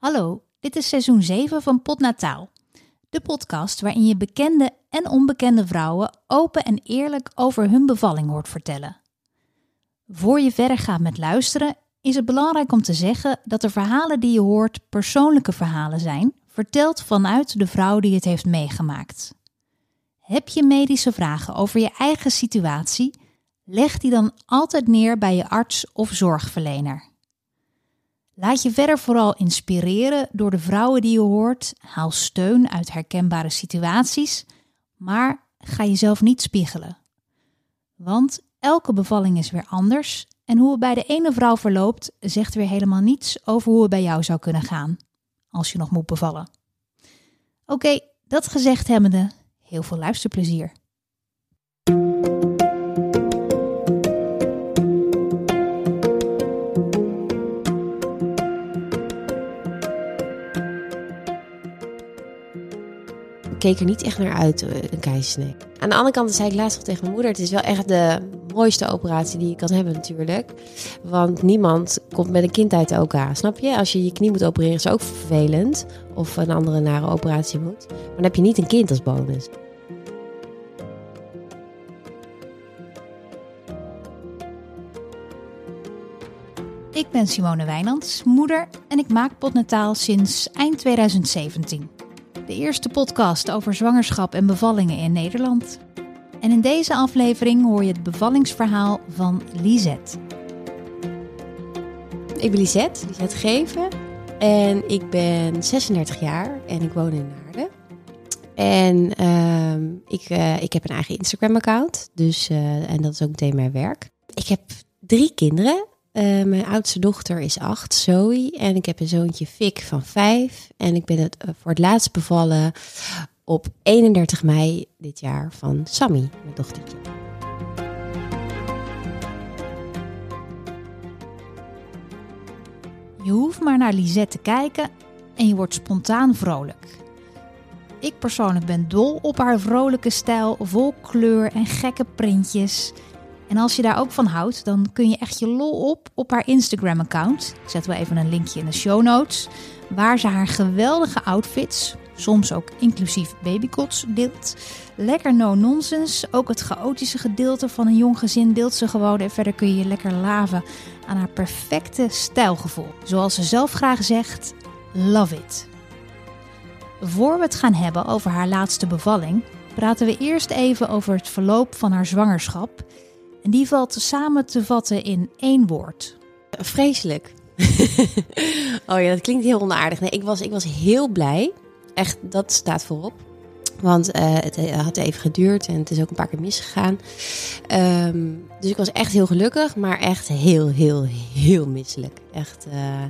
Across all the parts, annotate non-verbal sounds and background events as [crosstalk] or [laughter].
Hallo, dit is seizoen 7 van Potnataal. De podcast waarin je bekende en onbekende vrouwen open en eerlijk over hun bevalling hoort vertellen. Voor je verder gaat met luisteren, is het belangrijk om te zeggen dat de verhalen die je hoort persoonlijke verhalen zijn, verteld vanuit de vrouw die het heeft meegemaakt. Heb je medische vragen over je eigen situatie? Leg die dan altijd neer bij je arts of zorgverlener. Laat je verder vooral inspireren door de vrouwen die je hoort. Haal steun uit herkenbare situaties, maar ga jezelf niet spiegelen. Want elke bevalling is weer anders en hoe het bij de ene vrouw verloopt, zegt weer helemaal niets over hoe het bij jou zou kunnen gaan als je nog moet bevallen. Oké, dat gezegd hebbende, heel veel luisterplezier. Keek er niet echt naar uit, eh, een keizersnee. Aan de andere kant zei ik laatst nog tegen mijn moeder... het is wel echt de mooiste operatie die je kan hebben natuurlijk. Want niemand komt met een kind uit de snap je? Als je je knie moet opereren is ook vervelend. Of een andere nare operatie moet. Maar dan heb je niet een kind als bonus. Ik ben Simone Wijnands, moeder en ik maak Potnataal sinds eind 2017 de eerste podcast over zwangerschap en bevallingen in Nederland. En in deze aflevering hoor je het bevallingsverhaal van Lisette. Ik ben Lisette, Lisette Geven. En ik ben 36 jaar en ik woon in Naarden. En uh, ik, uh, ik heb een eigen Instagram-account. Dus, uh, en dat is ook meteen mijn werk. Ik heb drie kinderen. Uh, mijn oudste dochter is acht, Zoe. En ik heb een zoontje Fik van vijf. En ik ben het uh, voor het laatst bevallen op 31 mei dit jaar van Sammy, mijn dochtertje. Je hoeft maar naar Lisette te kijken en je wordt spontaan vrolijk. Ik persoonlijk ben dol op haar vrolijke stijl, vol kleur en gekke printjes. En als je daar ook van houdt, dan kun je echt je lol op op haar Instagram-account. Ik zet wel even een linkje in de show notes. Waar ze haar geweldige outfits, soms ook inclusief babycots, deelt. Lekker no-nonsense. Ook het chaotische gedeelte van een jong gezin deelt ze gewoon. En verder kun je je lekker laven aan haar perfecte stijlgevoel. Zoals ze zelf graag zegt, love it. Voor we het gaan hebben over haar laatste bevalling, praten we eerst even over het verloop van haar zwangerschap en die valt samen te vatten in één woord. Vreselijk. [laughs] oh ja, dat klinkt heel onaardig. Nee, ik was, ik was heel blij. Echt, dat staat voorop. Want uh, het had even geduurd en het is ook een paar keer misgegaan. Um, dus ik was echt heel gelukkig, maar echt heel, heel, heel misselijk. Echt, uh,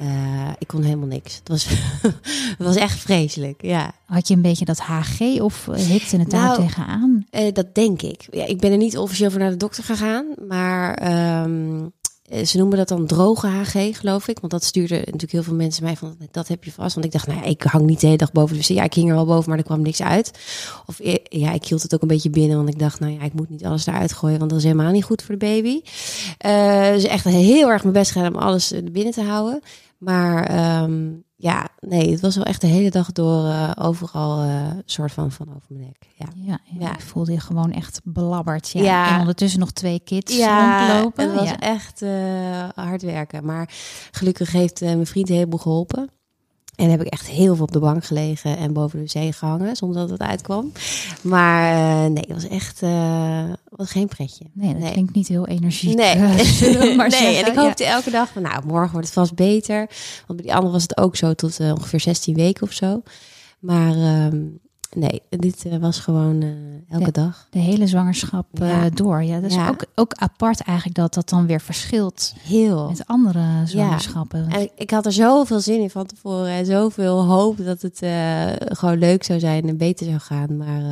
uh, ik kon helemaal niks. Het was, [laughs] het was echt vreselijk, ja. Had je een beetje dat HG of hikte het daar Nou, tegenaan? Uh, dat denk ik. Ja, ik ben er niet officieel voor naar de dokter gegaan, maar um, ze noemen dat dan droge HG, geloof ik. Want dat stuurde natuurlijk heel veel mensen mij van, dat heb je vast. Want ik dacht, nou ja, ik hang niet de hele dag boven de wc. Ja, ik hing er wel boven, maar er kwam niks uit. Of ja, ik hield het ook een beetje binnen, want ik dacht, nou ja, ik moet niet alles eruit gooien, want dat is helemaal niet goed voor de baby. Uh, dus echt heel erg mijn best gedaan om alles binnen te houden. Maar um, ja, nee, het was wel echt de hele dag door uh, overal een uh, soort van van over mijn nek. Ja, ja, ja. ik voelde je gewoon echt belabberd. Ja. ja. En ondertussen nog twee kids ja, rondlopen. het was echt uh, hard werken. Maar gelukkig heeft mijn vriend een heleboel geholpen. En heb ik echt heel veel op de bank gelegen en boven de zee gehangen, zonder dat het uitkwam. Maar uh, nee, het was echt uh, was geen pretje. Nee, dat nee. klinkt niet heel energiek. Nee, [laughs] maar nee en ik hoopte ja. elke dag van, nou, morgen wordt het vast beter. Want bij die andere was het ook zo tot ongeveer 16 weken of zo. Maar um, nee, dit uh, was gewoon uh, elke de, dag. De hele zwangerschap ja. uh, door. Ja, dat is ja. ook, ook apart eigenlijk dat dat dan weer verschilt. Heel. Met andere zwangerschappen. Ja. En ik, had er zoveel zin in van tevoren. En zoveel hoop dat het gewoon leuk zou zijn en beter zou gaan. Maar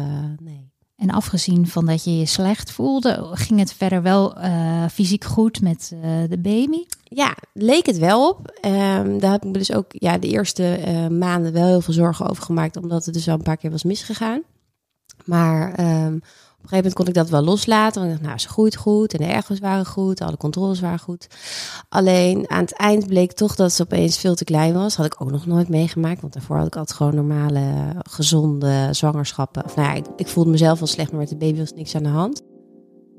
nee. En afgezien van dat je je slecht voelde, ging het verder wel fysiek goed met de baby? Ja, leek het wel op. Um, daar heb ik me dus ook ja, de eerste uh, maanden wel heel veel zorgen over gemaakt, omdat het dus al een paar keer was misgegaan. Maar um, op een gegeven moment kon ik dat wel loslaten. Want ik dacht, nou, ze groeit goed en de ergos waren goed, alle controles waren goed. Alleen aan het eind bleek toch dat ze opeens veel te klein was. Had ik ook nog nooit meegemaakt, want daarvoor had ik altijd gewoon normale, gezonde zwangerschappen. Of nou ja, ik, ik voelde mezelf wel slecht, maar met de baby was niks aan de hand.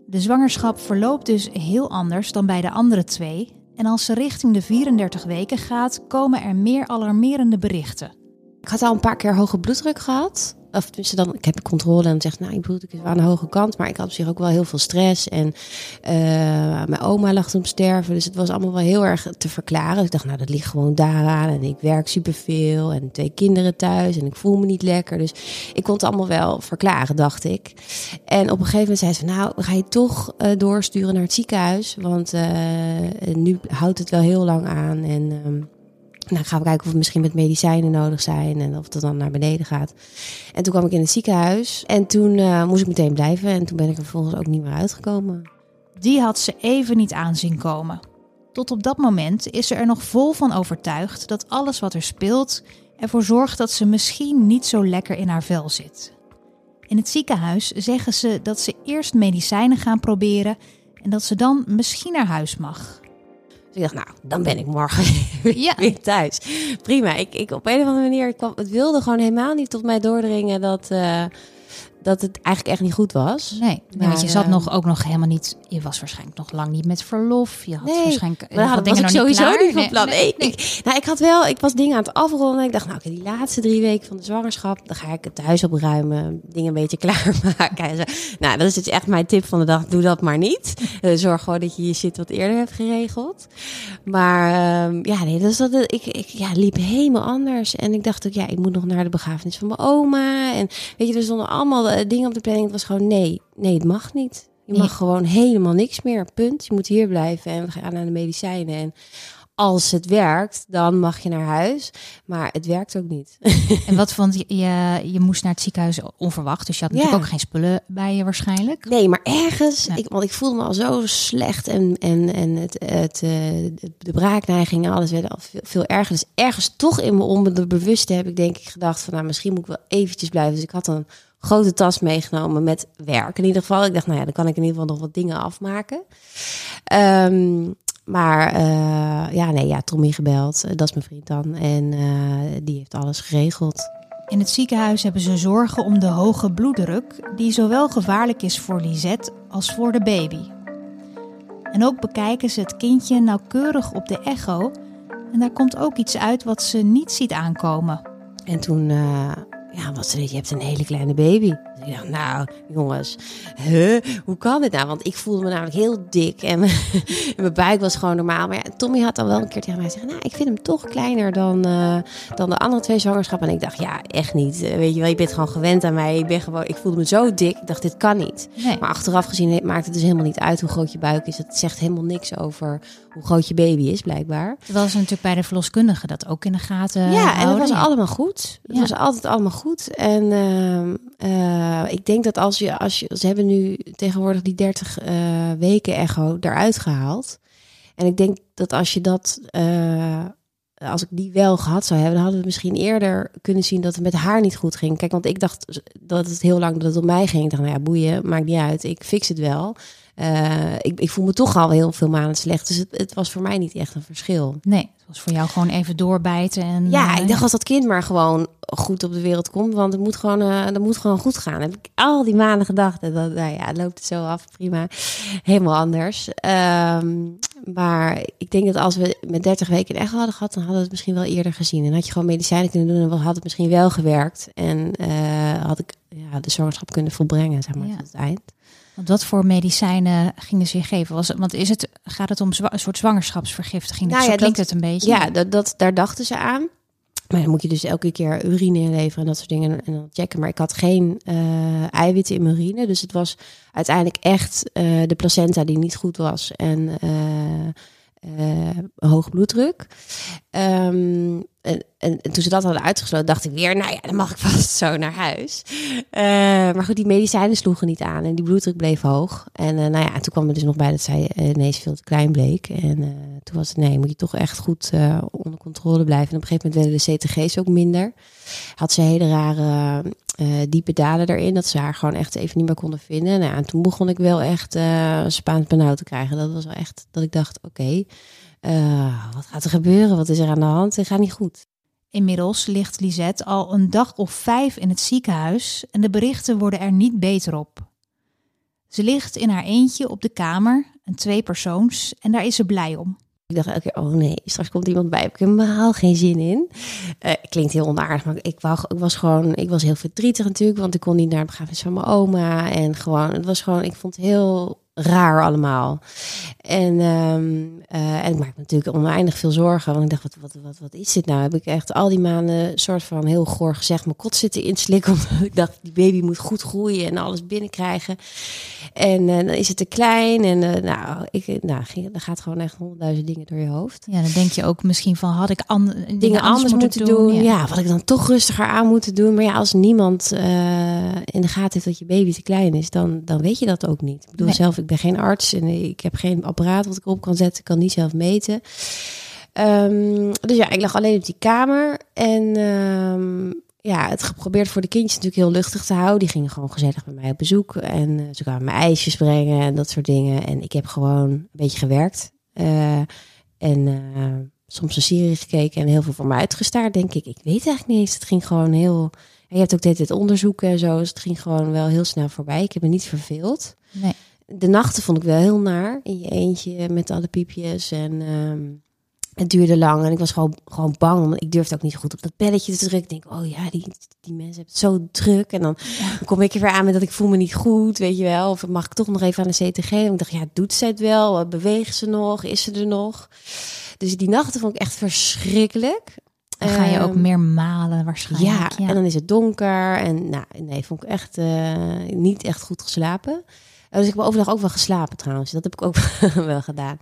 De zwangerschap verloopt dus heel anders dan bij de andere twee. En als ze richting de 34 weken gaat, komen er meer alarmerende berichten. Ik had al een paar keer hoge bloeddruk gehad. Of tussen dan, ik heb controle en zegt, nou, ik bloeddruk is wel aan de hoge kant. Maar ik had op zich ook wel heel veel stress. En eh, mijn oma lag toen sterven. Dus het was allemaal wel heel erg te verklaren. Dus ik dacht, nou, dat ligt gewoon daaraan. En ik werk superveel. En twee kinderen thuis. En ik voel me niet lekker. Dus ik kon het allemaal wel verklaren, dacht ik. En op een gegeven moment zei ze, nou, gaan je toch uh, doorsturen naar het ziekenhuis. Want uh, nu houdt het wel heel lang aan. En... Um, nou, gaan we kijken of we misschien met medicijnen nodig zijn en of het dan naar beneden gaat. En toen kwam ik in het ziekenhuis en toen uh, moest ik meteen blijven en toen ben ik er vervolgens ook niet meer uitgekomen. Die had ze even niet aanzien komen. Tot op dat moment is ze er nog vol van overtuigd dat alles wat er speelt ervoor zorgt dat ze misschien niet zo lekker in haar vel zit. In het ziekenhuis zeggen ze dat ze eerst medicijnen gaan proberen en dat ze dan misschien naar huis mag. Dus ik dacht, nou, dan ben ik morgen [laughs] ja. weer thuis. Prima. Ik, ik op een of andere manier, ik kwam, het wilde gewoon helemaal niet tot mij doordringen dat, uh, dat het eigenlijk echt niet goed was. Nee, maar, want je zat uh, nog ook nog helemaal niet. Je was waarschijnlijk nog lang niet met verlof. Je had nee, waarschijnlijk. Maar had dingen ik sowieso niet, niet van plan. Nee, nee, ik, nou, ik had wel, ik was dingen aan het afronden. Ik dacht, nou, die laatste drie weken van de zwangerschap, dan ga ik het huis opruimen, dingen een beetje [laughs] klaarmaken. Zo. Nou, dat is dus echt mijn tip van de dag. Doe dat maar niet. Uh, zorg gewoon dat je je shit wat eerder hebt geregeld. Maar uh, ja, nee, dus dat, ik, ik ja, liep helemaal anders. En ik dacht ook, ja, ik moet nog naar de begrafenis van mijn oma. En weet je, er stonden allemaal dingen op de planning. Het was gewoon nee, nee, het mag niet. Je mag gewoon helemaal niks meer. Punt. Je moet hier blijven en we gaan naar de medicijnen. En als het werkt, dan mag je naar huis. Maar het werkt ook niet. [laughs] En wat vond je? Je, je moest naar het ziekenhuis onverwacht. Dus je had natuurlijk ja. ook geen spullen bij je waarschijnlijk. Nee, maar ergens. Ik, want ik voelde me al zo slecht. En, en, en het, het, de braakneiging en alles werd al veel, veel erger. Dus ergens toch in mijn onbewuste heb ik denk ik gedacht van... nou, misschien moet ik wel eventjes blijven. Dus ik had een grote tas meegenomen met werk. In ieder geval, ik dacht, nou ja, dan kan ik in ieder geval nog wat dingen afmaken. Um, maar uh, ja, nee, ja, Tommy gebeld. Dat is mijn vriend dan. En uh, die heeft alles geregeld. In het ziekenhuis hebben ze zorgen om de hoge bloeddruk, die zowel gevaarlijk is voor Lisette als voor de baby. En ook bekijken ze het kindje nauwkeurig op de echo. En daar komt ook iets uit wat ze niet ziet aankomen. En toen uh, ja, wat je hebt een hele kleine baby. Ik dacht, nou, jongens, huh, hoe kan dit nou? Want ik voelde me namelijk heel dik en, mijn [laughs] buik was gewoon normaal. Maar ja, Tommy had dan wel een keer tegen mij gezegd, nou, ik vind hem toch kleiner dan, uh, dan de andere twee zwangerschappen. En ik dacht, ja, echt niet. Weet je wel, je bent gewoon gewend aan mij. Ik ben gewoon, ik voelde me zo dik. Ik dacht, dit kan niet. Nee. Maar achteraf gezien maakt het dus helemaal niet uit hoe groot je buik is. Het zegt helemaal niks over hoe groot je baby is, blijkbaar. Het was natuurlijk bij de verloskundige dat ook in de gaten. Ja, houden. en het was allemaal goed. Het ja. was altijd allemaal goed. En uh, uh, ik denk dat als je, als je, ze hebben nu tegenwoordig die 30 uh, weken echo eruit gehaald. En ik denk dat als je dat, uh, als ik die wel gehad zou hebben, dan hadden we misschien eerder kunnen zien dat het met haar niet goed ging. Kijk, want ik dacht dat het heel lang dat het om mij ging. Ik dacht, nou ja, boeien, maakt niet uit. Ik fix het wel. Uh, ik, ik voel me toch al heel veel maanden slecht. Dus het, het, was voor mij niet echt een verschil. Nee, het was voor jou gewoon even doorbijten. En, ja, uh, ik dacht als dat kind maar gewoon goed op de wereld komt. Want het moet gewoon, uh, dat moet gewoon goed gaan. Heb ik al die maanden gedacht. En dan nou ja, loopt het zo af. Prima. Helemaal anders. Um, maar ik denk dat als we met 30 weken echt hadden gehad, dan hadden we het misschien wel eerder gezien. En had je gewoon medicijnen kunnen doen, dan had het misschien wel gewerkt. En had ik ja, de zwangerschap kunnen volbrengen, zeg maar, ja. tot het eind. Want wat voor medicijnen gingen ze je geven? Was het, want is het, gaat het om een soort zwangerschapsvergiftiging? Nou ja, Zo klinkt dat, het een beetje. Ja, dat, dat, daar dachten ze aan. Maar dan moet je dus elke keer urine inleveren en dat soort dingen en dan checken. Maar ik had geen uh, eiwitten in mijn urine. Dus het was uiteindelijk echt uh, de placenta die niet goed was. En uh, hoog bloeddruk. Um, en, en, toen ze dat hadden uitgesloten, dacht ik weer, nou ja, dan mag ik [laughs] vast zo naar huis. Uh, maar goed, die medicijnen sloegen niet aan en die bloeddruk bleef hoog. En uh, nou ja, toen kwam er dus nog bij dat zij ineens veel te klein bleek. En toen was het, nee, moet je toch echt goed onder controle blijven. En op een gegeven moment werden de CTG's ook minder. Had ze hele rare diepe dalen erin, dat ze haar gewoon echt even niet meer konden vinden. Nou, en toen begon ik wel echt Spaans benauwd te krijgen. Dat was wel echt dat ik dacht, oké. Uh, wat gaat er gebeuren? Wat is er aan de hand? Het gaat niet goed. Inmiddels ligt Lisette al een dag of vijf in het ziekenhuis en de berichten worden er niet beter op. Ze ligt in haar eentje op de kamer, een tweepersoons, en daar is ze blij om. Ik dacht elke keer, oh nee, straks komt iemand bij. Heb ik helemaal geen zin in. Uh, klinkt heel onaardig, maar ik, wou, ik was gewoon, ik was heel verdrietig natuurlijk, want ik kon niet naar de begrafenis van mijn oma. En gewoon, het was gewoon, ik vond het heel raar allemaal. En, um, uh, en ik maak natuurlijk oneindig veel zorgen. Want ik dacht, wat, wat, wat, wat is dit nou? Heb ik echt al die maanden soort van heel goor gezegd mijn kot zitten inslikken. [laughs] Omdat ik dacht, die baby moet goed groeien en alles binnenkrijgen. En uh, dan is het te klein. En uh, nou, ik, nou ging, dan gaat gewoon echt honderdduizend dingen door je hoofd. Ja, dan denk je ook misschien van, had ik an dingen, dingen anders, moeten, doen? Ja. ja. wat ik dan toch rustiger aan moeten doen. Maar ja, als niemand in de gaten heeft dat je baby te klein is, dan, dan weet je dat ook niet. Ik bedoel, nee. zelf ik ben geen arts en ik heb geen apparaat wat ik op kan zetten. Ik kan niet zelf meten. Um, dus ja, ik lag alleen op die kamer. En um, ja, het geprobeerd voor de kindjes natuurlijk heel luchtig te houden. Die gingen gewoon gezellig bij mij op bezoek. En uh, ze kwamen mijn ijsjes brengen en dat soort dingen. En ik heb gewoon een beetje gewerkt. Uh, en uh, soms een serie gekeken en heel veel voor me uitgestaard, denk ik. Ik weet eigenlijk niet eens. Het ging gewoon heel... je hebt ook dit, onderzoeken en zo. Dus het ging gewoon wel heel snel voorbij. Ik heb me niet verveeld. Nee de nachten vond ik wel heel naar. In je eentje met alle piepjes. En um, het duurde lang. En ik was gewoon, gewoon bang. Want ik durfde ook niet goed op dat belletje te drukken. Ik denk, oh ja, die, die mensen hebben het zo druk. En dan, dan kom ik er weer aan met dat ik voel me niet goed. Weet je wel. Of mag ik toch nog even aan de CTG? En ik dacht, ja, doet ze het wel? Beweegt ze nog? Is ze er nog? Dus die nachten vond ik echt verschrikkelijk. Dan ga je ook ehm, meer malen waarschijnlijk. Ja, ja, en dan is het donker. En nou, nee, vond ik echt uh, niet echt goed geslapen. Oh, dus ik heb overdag ook wel geslapen trouwens. Dat heb ik ook [laughs] wel gedaan.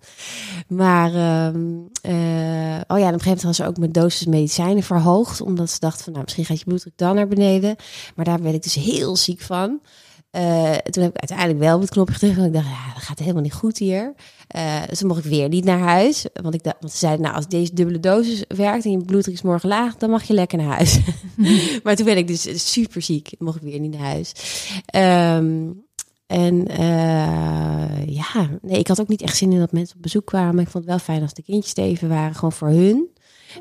Maar, um, uh, oh ja, op een gegeven moment was ze ook mijn dosis medicijnen verhoogd. Omdat ze dacht van, nou, misschien gaat je bloeddruk dan naar beneden. Maar daar werd ik dus heel ziek van. Uh, toen heb ik uiteindelijk wel op het knopje gedrukt. Want ik dacht, ja, dat gaat helemaal niet goed hier. Uh, dus toen mocht ik weer niet naar huis. Want, ik dacht, want ze zeiden, nou, als deze dubbele dosis werkt en je bloeddruk is morgen laag, dan mag je lekker naar huis. [laughs] maar toen ben ik dus super ziek. Mocht ik weer niet naar huis. Um, en uh, ja, nee, ik had ook niet echt zin in dat mensen op bezoek kwamen. Ik vond het wel fijn als de kindjes even waren, gewoon voor hun.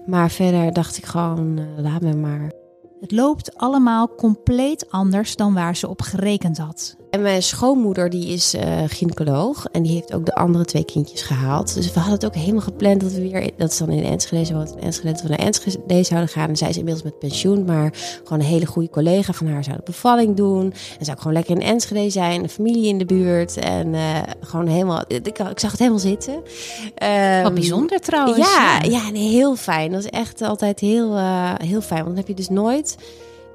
Maar verder dacht ik gewoon, uh, laat me maar. Het loopt allemaal compleet anders dan waar ze op gerekend had. En mijn schoonmoeder die is uh, gynaecoloog en die heeft ook de andere twee kindjes gehaald. Dus we hadden het ook helemaal gepland dat we weer, dat is dan in Enschede, ze woont in Enschede, dat we naar Enschede zouden gaan. En zij is inmiddels met pensioen, maar gewoon een hele goede collega van haar zou de bevalling doen. En zou ik gewoon lekker in Enschede zijn, een familie in de buurt en uh, gewoon helemaal, ik, ik, zag het helemaal zitten. Um, Wat bijzonder trouwens. Ja, ja nee, heel fijn. Dat is echt altijd heel, uh, heel fijn, want dan heb je dus nooit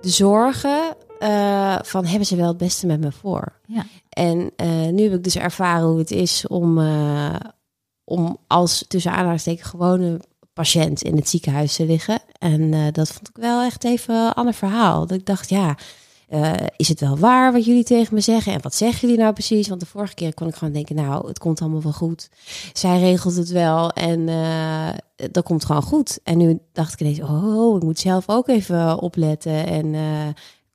de zorgen uh, van hebben ze wel het beste met me voor. Ja. En uh, nu heb ik dus ervaren hoe het is om, uh, om als tussen aanhalingstekens gewone patiënt in het ziekenhuis te liggen. En dat vond ik wel echt even een ander verhaal. Dat ik dacht, ja, is het wel waar wat jullie tegen me zeggen? En wat zeggen jullie nou precies? Want de vorige keer kon ik gewoon denken, nou, het komt allemaal wel goed. Zij regelt het wel en dat komt gewoon goed. En nu dacht ik ineens, oh, ik moet zelf ook even opletten en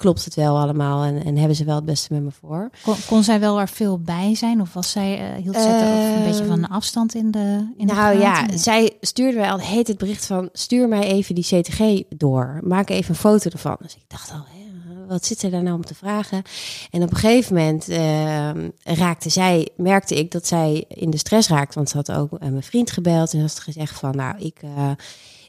klopt het wel allemaal en, en hebben ze wel het beste met me voor. Kon, kon zij wel er veel bij zijn of was zij, uh, hield zij uh, een beetje van afstand in de in Nou de ja, zij stuurde mij al heet het bericht van stuur mij even die CTG door. Maak even een foto ervan. Dus ik dacht al, hè, wat zit er daar nou om te vragen? En op een gegeven moment uh, raakte zij, merkte ik dat zij in de stress raakte, want ze had ook mijn vriend gebeld en had gezegd van, nou, ik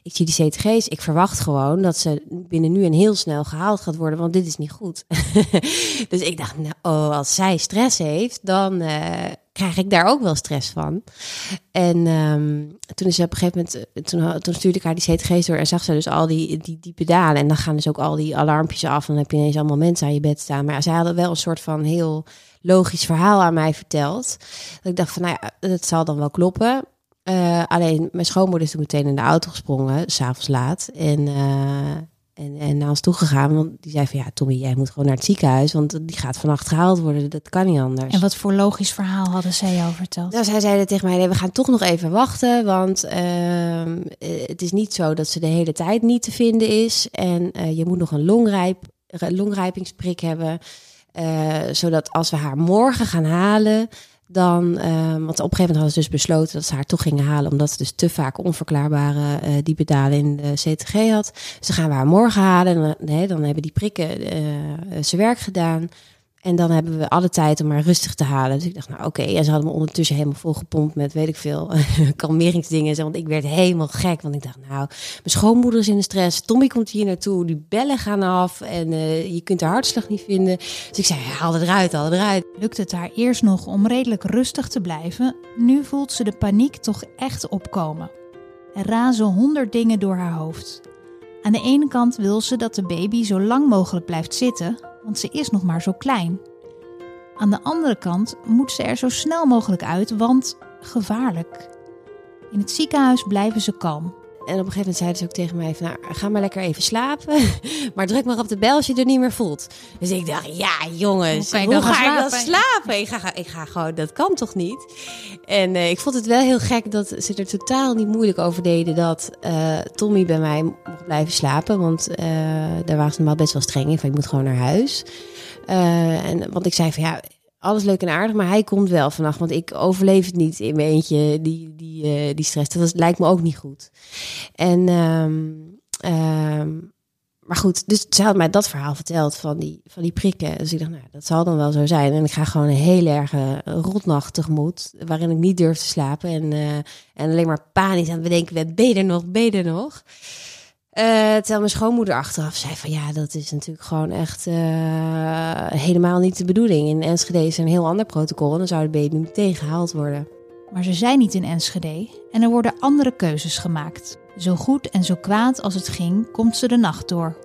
ik zie die CTG's, ik verwacht gewoon dat ze binnen nu en heel snel gehaald gaat worden, want dit is niet goed. [laughs] dus ik dacht, nou, oh, als zij stress heeft, dan uh, krijg ik daar ook wel stress van. En um, toen is ze op een gegeven moment, eh, toen, toen stuurde ik haar die CTG's door en zag ze dus al die, die, die pedalen. En dan gaan dus ook al die alarmpjes af en dan heb je ineens allemaal mensen aan je bed staan. Maar zij hadden wel een soort van heel logisch verhaal aan mij verteld. Dat ik dacht van, nou ja, het zal dan wel kloppen. Uh, alleen mijn schoonmoeder is toen meteen in de auto gesprongen, s'avonds laat. En, uh, en, en naar ons toegegaan. Want die zei van ja, Tommy, jij moet gewoon naar het ziekenhuis. Want die gaat vannacht gehaald worden. Dat kan niet anders. En wat voor logisch verhaal hadden zij jou verteld? Nou, zij zeiden tegen mij: nee, we gaan toch nog even wachten. Want uh, het is niet zo dat ze de hele tijd niet te vinden is. En je moet nog een longrijp, longrijpingsprik hebben. zodat als we haar morgen gaan halen dan, uh, want op een gegeven moment hadden ze dus besloten dat ze haar toch gingen halen, omdat ze dus te vaak onverklaarbare uh, diepedalen in de CTG had. Ze gaan we haar morgen halen en nee, dan hebben die prikken uh, zijn werk gedaan. En dan hebben we alle tijd om haar rustig te halen. Dus ik dacht, nou oké. En ze hadden me ondertussen helemaal volgepompt met weet ik veel [laughs] kalmeringsdingen. Want ik werd helemaal gek. Want ik dacht, nou, mijn schoonmoeder is in de stress. Tommy komt hier naartoe. Die bellen gaan af. En uh, je kunt haar hartslag niet vinden. Dus ik zei, haal het eruit, haal het eruit. Lukt het haar eerst nog om redelijk rustig te blijven. Nu voelt ze de paniek toch echt opkomen. Er razen honderd dingen door haar hoofd. Aan de ene kant wil ze dat de baby zo lang mogelijk blijft zitten, want ze is nog maar zo klein. Aan de andere kant moet ze er zo snel mogelijk uit, want gevaarlijk. In het ziekenhuis blijven ze kalm. En op een gegeven moment zeiden ze ook tegen mij: van, nou, ga maar lekker even slapen. [laughs] maar druk maar op de bel als je er niet meer voelt. Dus ik dacht: ja, jongens, hoe, hoe ga ik dan slapen? Ik ga, ik ga gewoon, dat kan toch niet? En uh, ik vond het wel heel gek dat ze er totaal niet moeilijk over deden dat uh, Tommy bij mij mocht blijven slapen. Want uh, daar waren ze normaal best wel streng in: van je moet gewoon naar huis. en, want ik zei van ja alles leuk en aardig, maar hij komt wel vannacht. Want ik overleef het niet in mijn eentje, die, die, uh, die stress. Dat lijkt me ook niet goed. En, um, um, maar goed, dus ze had mij dat verhaal verteld van die, van die prikken. Dus ik dacht, nou, dat zal dan wel zo zijn. En ik ga gewoon een heel erge rotnacht tegemoet, waarin ik niet durf te slapen. En, uh, en alleen maar panisch aan het bedenken, ben je nog, ben nog? Uh, terwijl mijn schoonmoeder achteraf zei van ja, dat is natuurlijk gewoon echt uh, helemaal niet de bedoeling. In Enschede is een heel ander protocol en dan zou de baby meteen gehaald worden. Maar ze zijn niet in Enschede en er worden andere keuzes gemaakt. Zo goed en zo kwaad als het ging, komt ze de nacht door.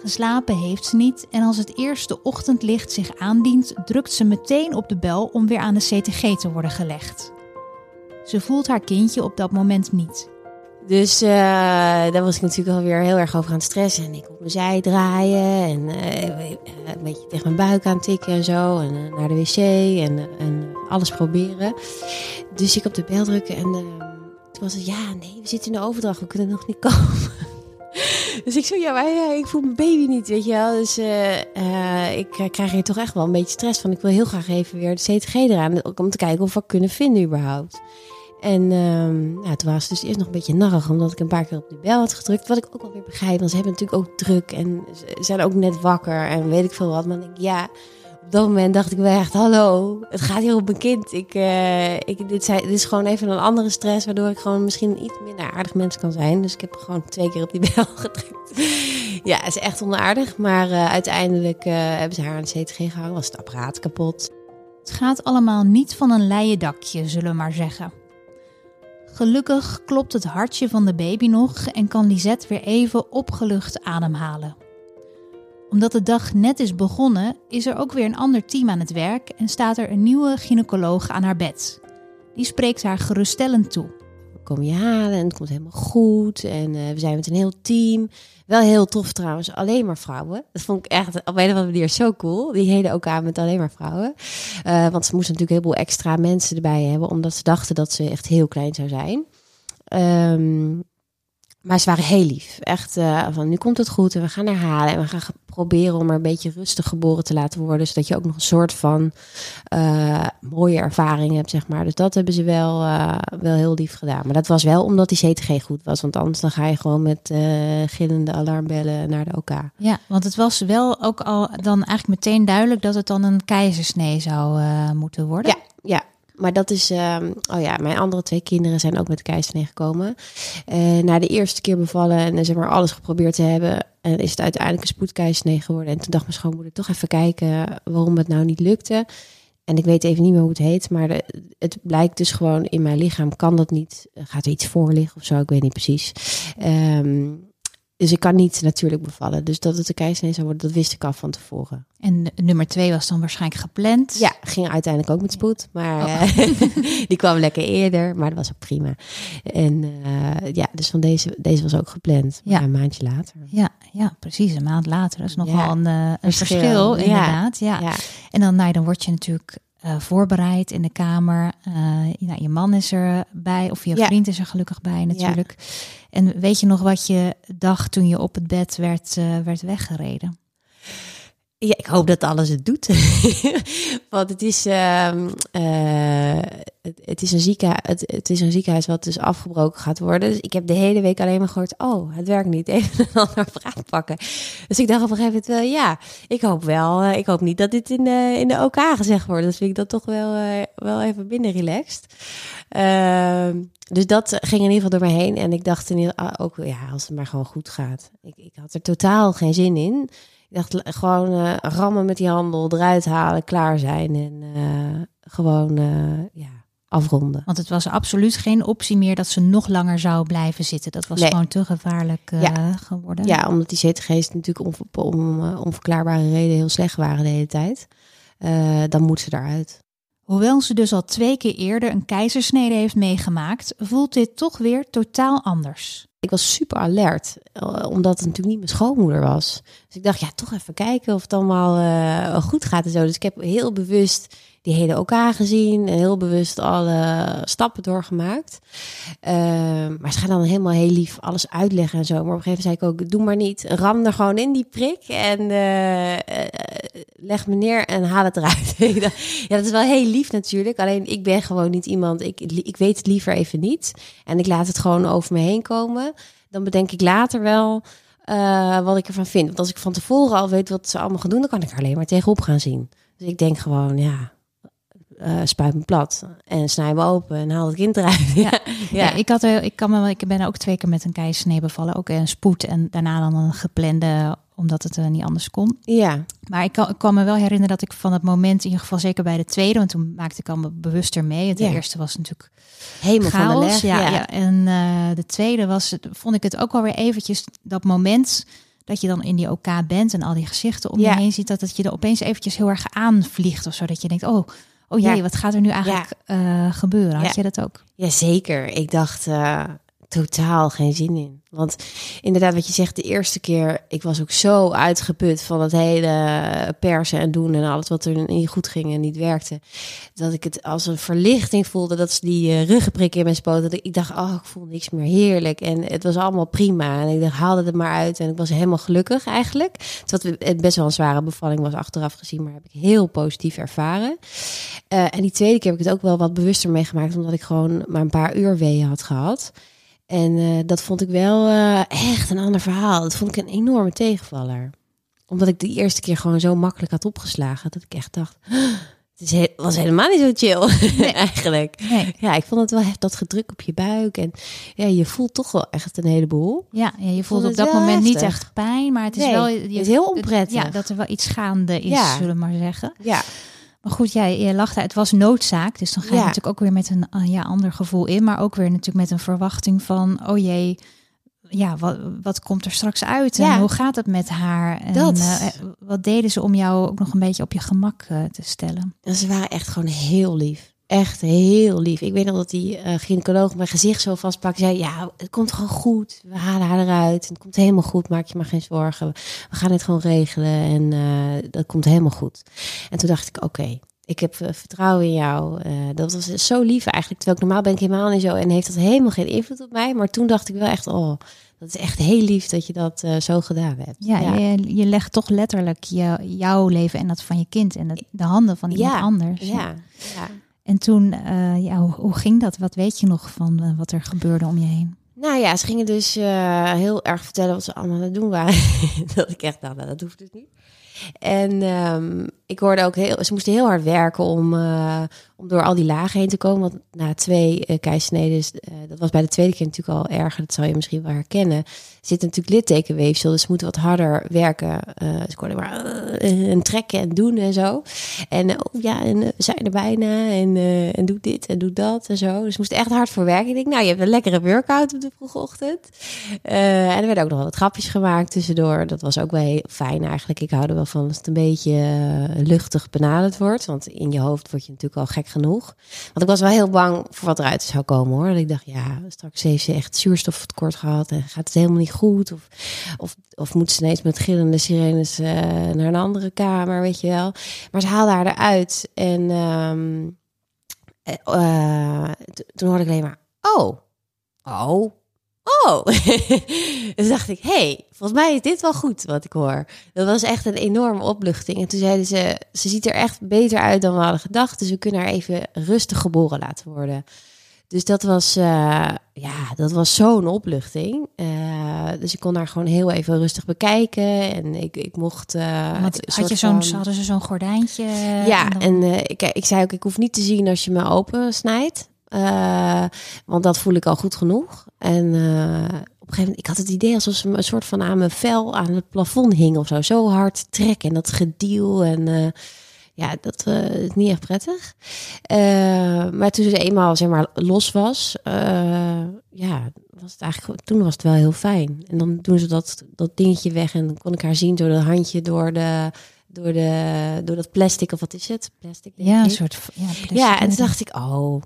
Geslapen heeft ze niet en als het eerste ochtendlicht zich aandient, drukt ze meteen op de bel om weer aan de CTG te worden gelegd. Ze voelt haar kindje op dat moment niet. Dus uh, daar was ik natuurlijk alweer heel erg over aan het stressen. En ik op mijn zij draaien en uh, een beetje tegen mijn buik aan tikken en zo. En naar de wc en, en alles proberen. Dus ik op de bel drukken en toen was het, ja, nee, we zitten in de overdracht, we kunnen nog niet komen. [laughs] dus ik zo, ja, maar ik voel mijn baby niet, weet je wel. Dus ik krijg hier toch echt wel een beetje stress van. Ik wil heel graag even weer de CTG eraan, om te kijken of we kunnen vinden überhaupt. En um, nou, toen was het dus eerst nog een beetje narrig, omdat ik een paar keer op de bel had gedrukt. Wat ik ook wel weer begrijp, want ze hebben natuurlijk ook druk en ze zijn ook net wakker en weet ik veel wat. Maar ik, ja, op dat moment dacht ik wel echt, hallo, het gaat hier op mijn kind. Ik, uh, ik, dit, is gewoon even een andere stress, waardoor ik gewoon misschien iets minder aardig mens kan zijn. Dus ik heb gewoon twee keer op die [laughs] bel gedrukt. ja, het is echt onaardig, maar uh, uiteindelijk uh, hebben ze haar aan de CTG gehangen, was het apparaat kapot. Het gaat allemaal niet van een leien dakje, zullen we maar zeggen. Gelukkig klopt het hartje van de baby nog en kan Lisette weer even opgelucht ademhalen. Omdat de dag net is begonnen, is er ook weer een ander team aan het werk en staat er een nieuwe gynaecoloog aan haar bed. Die spreekt haar geruststellend toe. Kom je halen en het komt helemaal goed en uh, we zijn met een heel team. Wel heel tof trouwens, alleen maar vrouwen. Dat vond ik echt op een of andere manier zo cool. Die hele ook aan met alleen maar vrouwen. Uh, want ze moesten natuurlijk een heleboel extra mensen erbij hebben, omdat ze dachten dat ze echt heel klein zou zijn. Um, maar ze waren heel lief. Echt uh, van nu komt het goed en we gaan herhalen. En we gaan proberen om er een beetje rustig geboren te laten worden. Zodat je ook nog een soort van uh, mooie ervaring hebt, zeg maar. Dus dat hebben ze wel, uh, wel heel lief gedaan. Maar dat was wel omdat die CTG goed was. Want anders dan ga je gewoon met gillende alarmbellen naar de OK. Ja, want het was wel ook al dan eigenlijk meteen duidelijk dat het dan een keizersnee zou moeten worden. Ja, ja, maar dat is, um, oh ja, mijn andere twee kinderen zijn ook met keizersnee gekomen. Uh, na de eerste keer bevallen en zeg maar alles geprobeerd te hebben, en is het uiteindelijk een spoedkeizersnee geworden. En toen dacht mijn schoonmoeder toch even kijken waarom het nou niet lukte. En ik weet even niet meer hoe het heet, maar het blijkt dus gewoon in mijn lichaam kan dat niet. Gaat er iets voor liggen of zo? Ik weet niet precies. Um, dus ik kan niet natuurlijk bevallen. Dus dat het een keizersnee zou worden, dat wist ik al van tevoren. En nummer twee was dan waarschijnlijk gepland. Ja, ging uiteindelijk ook met spoed. Maar Oh. eh, [laughs] die kwam lekker eerder, maar dat was ook prima. En eh, ja, dus van deze, deze was ook gepland. Ja. Een maandje later. Ja, ja, precies. Een maand later. Dat is nog Ja, wel een, eh, een verschil. inderdaad. Ja. Ja. En dan, nou, dan word je natuurlijk eh, voorbereid in de kamer. Eh, nou, je man is erbij, of je Ja. vriend is er gelukkig bij natuurlijk. En weet je nog wat je dacht toen je op het bed werd, eh, werd weggereden? Ja, ik hoop dat alles het doet. [laughs] Want het is, ehm, eh, het, is een ziekenhuis, het, het is een ziekenhuis wat dus afgebroken gaat worden. Dus ik heb de hele week alleen maar gehoord, oh, het werkt niet. [laughs] Even een ander vraag pakken. Dus ik dacht op een gegeven moment ja, ik hoop wel. eh, ik hoop niet dat dit in de, in de OK gezegd wordt. Dat vind ik dat toch wel, eh, wel even binnen relaxed. Ehm, dus dat ging in ieder geval door me heen. En ik dacht in ieder, ah, ook, ja, als het maar gewoon goed gaat. Ik, ik had er totaal geen zin in. Ik dacht gewoon eh, rammen met die handel, eruit halen, klaar zijn en eh, gewoon eh, ja, afronden. Want het was absoluut geen optie meer dat ze nog langer zou blijven zitten. Dat was Nee. gewoon te gevaarlijk Ja. geworden. Ja, omdat die CTG's natuurlijk om eh, onverklaarbare reden heel slecht waren de hele tijd. Dan moet ze eruit. Hoewel ze dus al twee keer eerder een keizersnede heeft meegemaakt, voelt dit toch weer totaal anders. Ik was super alert, eh, omdat het natuurlijk niet mijn schoonmoeder was. Dus ik dacht, ja, toch even kijken of het allemaal eh, goed gaat en zo. Dus ik heb heel bewust die hele OK gezien en heel bewust alle stappen doorgemaakt. Ehm, maar ze gaan dan helemaal heel lief alles uitleggen en zo. Maar op een gegeven moment zei ik ook, doe maar niet. Ram er gewoon in die prik en eh, eh, leg me neer en haal het eruit. [laughs] Ja, dat is wel heel lief natuurlijk. Alleen ik ben gewoon niet iemand, ik, ik weet het liever even niet. En ik laat het gewoon over me heen komen. Dan bedenk ik later wel eh, wat ik ervan vind. Want als ik van tevoren al weet wat ze allemaal gaan doen, dan kan ik er alleen maar tegenop gaan zien. Dus ik denk gewoon, ja, eh, spuit me plat en snij me open en haal het kind eruit. [laughs] Ja. ja. Ja, ik, had, ik, kan me, wel- ik ben ook twee keer met een keizersnee bevallen. Ook een spoed en daarna dan een geplande, omdat het eh, niet anders kon. ja. Maar ik kan, ik kan me wel herinneren dat ik van het moment, in ieder geval zeker bij de tweede, want toen maakte ik al me bewuster mee. Het Ja. eerste was natuurlijk helemaal van de leg. ja, ja. En eh, de tweede was, het- vond ik het ook alweer eventjes dat moment dat je dan in die OK bent en al die gezichten om je heen ziet, dat het je er opeens eventjes heel erg aanvliegt of zo. Dat je denkt, oh, oh jee, Ja. wat gaat er nu eigenlijk eh, gebeuren? Had je dat ook? Ja, zeker. Ik dacht eh, totaal geen zin in. Want inderdaad, wat je zegt, de eerste keer, ik was ook zo uitgeput van het hele persen en doen en alles wat er niet goed ging en niet werkte. Dat ik het als een verlichting voelde dat ze die uh, ruggenprik in mijn spoot. Dat ik, ik dacht, oh, ik voel niks meer heerlijk. En het was allemaal prima. En ik dacht, haalde het maar uit. En ik was helemaal gelukkig eigenlijk. Het best wel een zware bevalling was achteraf gezien, maar heb ik heel positief ervaren. Uh, en die tweede keer heb ik het ook wel wat bewuster meegemaakt, omdat ik gewoon maar een paar uur weeën had gehad. En uh, dat vond ik wel uh, echt een ander verhaal. Dat vond ik een enorme tegenvaller. Omdat ik de eerste keer gewoon zo makkelijk had opgeslagen. Dat ik echt dacht, het he was helemaal niet zo chill [laughs] nee. eigenlijk. Nee. Ja, ik vond het wel dat gedruk op je buik. En ja, je voelt toch wel echt een heleboel. Ja, ja je voelt op dat moment heftig. niet echt pijn. Maar het is nee, wel... Je, het is heel onprettig. Ja, dat er wel iets gaande is, ja. zullen we maar zeggen. Ja. Maar goed, jij je lachte, het was noodzaak. Dus dan ga je ja. natuurlijk ook weer met een uh, ja, ander gevoel in. Maar ook weer natuurlijk met een verwachting van... oh jee, ja, wat, wat komt er straks uit? En ja. hoe gaat het met haar? En dat. Uh, wat deden ze om jou ook nog een beetje op je gemak uh, te stellen? En ze waren echt gewoon heel lief. Echt heel lief. Ik weet nog dat die uh, gynaecoloog mijn gezicht zo vastpakte. Zei, ja, het komt gewoon goed. We halen haar eruit. Het komt helemaal goed. Maak je maar geen zorgen. We gaan het gewoon regelen. En uh, dat komt helemaal goed. En toen dacht ik, oké. Okay, ik heb uh, vertrouwen in jou. Uh, dat was zo lief eigenlijk. Terwijl ik normaal ben ik helemaal niet zo. En heeft dat helemaal geen invloed op mij. Maar toen dacht ik wel echt, oh, dat is echt heel lief dat je dat uh, zo gedaan hebt. Ja, ja. Je, je, legt toch letterlijk je, jouw leven en dat van je kind in de, de handen van iemand ja. anders. Ja, ja. En toen, uh, ja, hoe, ging dat? Wat weet je nog van uh, wat er gebeurde om je heen? Nou ja, ze gingen dus uh, heel erg vertellen wat ze allemaal aan het doen waren. [laughs] dat ik echt dacht, nou, dat hoeft dus niet. En um, ik hoorde ook heel, ze moesten heel hard werken om, uh, om door al die lagen heen te komen. Want na twee uh, keisneden, uh, dat was bij de tweede keer natuurlijk al erger, dat zal je misschien wel herkennen. Zit natuurlijk littekenweefsel, dus ze moeten wat harder werken. ze konden maar en trekken en doen en zo. En oh ja, en we zijn er bijna en, en doe dit en doe dat en zo. Dus ze moesten echt hard voor werken. Ik denk, nou, je hebt een lekkere workout op de vroege ochtend. en er werden ook nog wat grapjes gemaakt tussendoor. Dat was ook wel heel fijn eigenlijk. Ik hou er wel van als het een beetje luchtig benaderd wordt. Want in je hoofd word je natuurlijk al gek genoeg. Want ik was wel heel bang voor wat eruit zou komen hoor. Dat ik dacht, ja, straks heeft ze echt zuurstoftekort gehad en gaat het helemaal niet goed. Of, of, of moet ze ineens met gillende sirenes uh, naar een andere kamer, weet je wel. Maar ze haalde haar eruit. En um, uh, toen hoorde ik alleen maar, oh, oh, oh. [laughs] dus dacht ik, hey, volgens mij is dit wel goed wat ik hoor. Dat was echt een enorme opluchting. En toen zeiden ze, ze ziet er echt beter uit dan we hadden gedacht. Dus we kunnen haar even rustig geboren laten worden. Dus dat was, uh, ja, dat was zo'n opluchting. Uh, dus ik kon haar gewoon heel even rustig bekijken. En ik, ik mocht. Uh, had je zo'n, van... hadden ze zo'n gordijntje? Ja, en, dan... en ik, ik zei ook, ik hoef niet te zien als je me open snijdt. Want dat voel ik al goed genoeg. En op een gegeven moment, ik had het idee alsof ze een soort van aan mijn vel aan het plafond hing of zo. Zo hard trekken en dat gediel en uh, ja, dat uh, is niet echt prettig. Uh, maar toen ze eenmaal zeg maar los was, ja, was het eigenlijk, toen was het wel heel fijn. En dan doen ze dat, dat dingetje weg en dan kon ik haar zien door dat handje door de door, de, door dat plastic, of wat is het? Plastic, ja, een soort ja, plastic. Ja, en toen dacht ik, oh,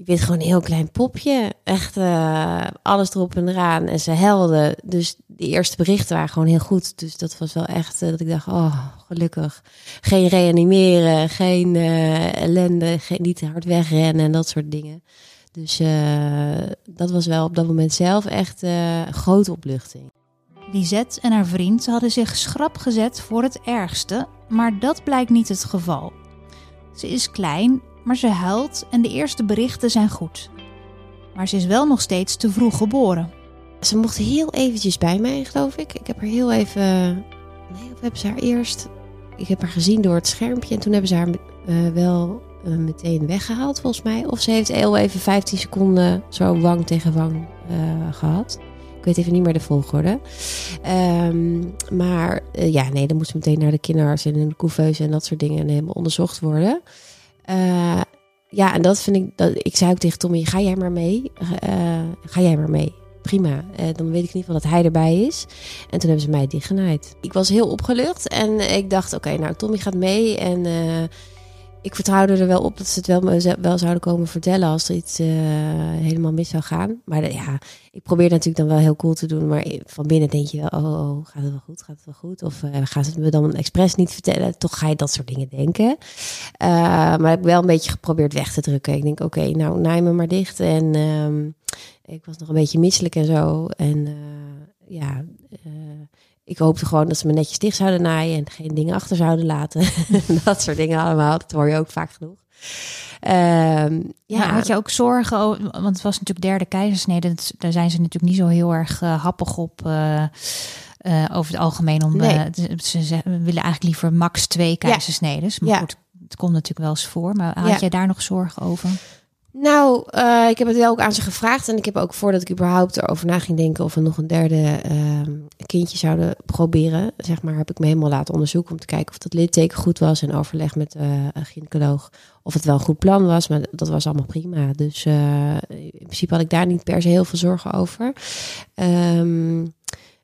je bent gewoon een heel klein popje. Echt uh, alles erop en eraan. En ze helden. Dus de eerste berichten waren gewoon heel goed. Dus dat was wel echt uh, dat ik dacht, oh, gelukkig. Geen reanimeren, geen uh, ellende, geen, niet hard wegrennen en dat soort dingen. Dus dat was wel op dat moment zelf echt een grote opluchting. Lisette en haar vriend hadden zich schrap gezet voor het ergste, maar dat blijkt niet het geval. Ze is klein maar ze huilt en de eerste berichten zijn goed. Maar ze is wel nog steeds te vroeg geboren. Ze mocht heel eventjes bij mij, geloof ik. Ik heb haar heel even. Nee, of hebben ze haar eerst. Ik heb haar gezien door het schermpje en toen hebben ze haar uh, wel uh, meteen weggehaald, volgens mij. Of ze heeft heel even 15 seconden zo wang tegen wang uh, gehad. Ik weet even niet meer de volgorde. Um, maar ja, nee, dan moest ze meteen naar de kinderarts en de couveuse en dat soort dingen en helemaal onderzocht worden. Uh, ja, en dat vind ik. Dat, ik zei ook tegen Tommy: ga jij maar mee? Uh, ga jij maar mee? Prima. Uh, dan weet ik niet dat hij erbij is. En toen hebben ze mij dichtgenaaid. Ik was heel opgelucht en ik dacht: oké, nou, Tommy gaat mee. En ik vertrouwde er wel op dat ze het wel, wel zouden komen vertellen als er iets uh, helemaal mis zou gaan. Maar de, ja, ik probeer natuurlijk dan wel heel cool te doen. Maar van binnen denk je wel, oh, oh gaat het wel goed? Gaat het wel goed? Of uh, gaan ze het me dan expres niet vertellen? Toch ga je dat soort dingen denken. Maar ik heb wel een beetje geprobeerd weg te drukken. Ik denk, oké, nou, naai me maar dicht. En um, ik was nog een beetje misselijk en zo. En ja ik hoopte gewoon dat ze me netjes dicht zouden naaien en geen dingen achter zouden laten. [laughs] dat soort dingen allemaal. Dat hoor je ook vaak genoeg. Um, ja. had je ook zorgen, want het was natuurlijk derde keizersnede. Daar zijn ze natuurlijk niet zo heel erg uh, happig op. Uh, uh, over het algemeen om nee. ze, ze, willen eigenlijk liever max twee keizersnedes. Maar ja. goed, het komt natuurlijk wel eens voor. Maar had ja. jij daar nog zorgen over? Nou, uh, ik heb het wel ook aan ze gevraagd. En ik heb ook voordat ik überhaupt erover na ging denken of we nog een derde uh, kindje zouden proberen, zeg maar, heb ik me helemaal laten onderzoeken om te kijken of dat litteken goed was. En overleg met uh, een gynaecoloog of het wel een goed plan was. Maar dat was allemaal prima. Dus in principe had ik daar niet per se heel veel zorgen over. Um,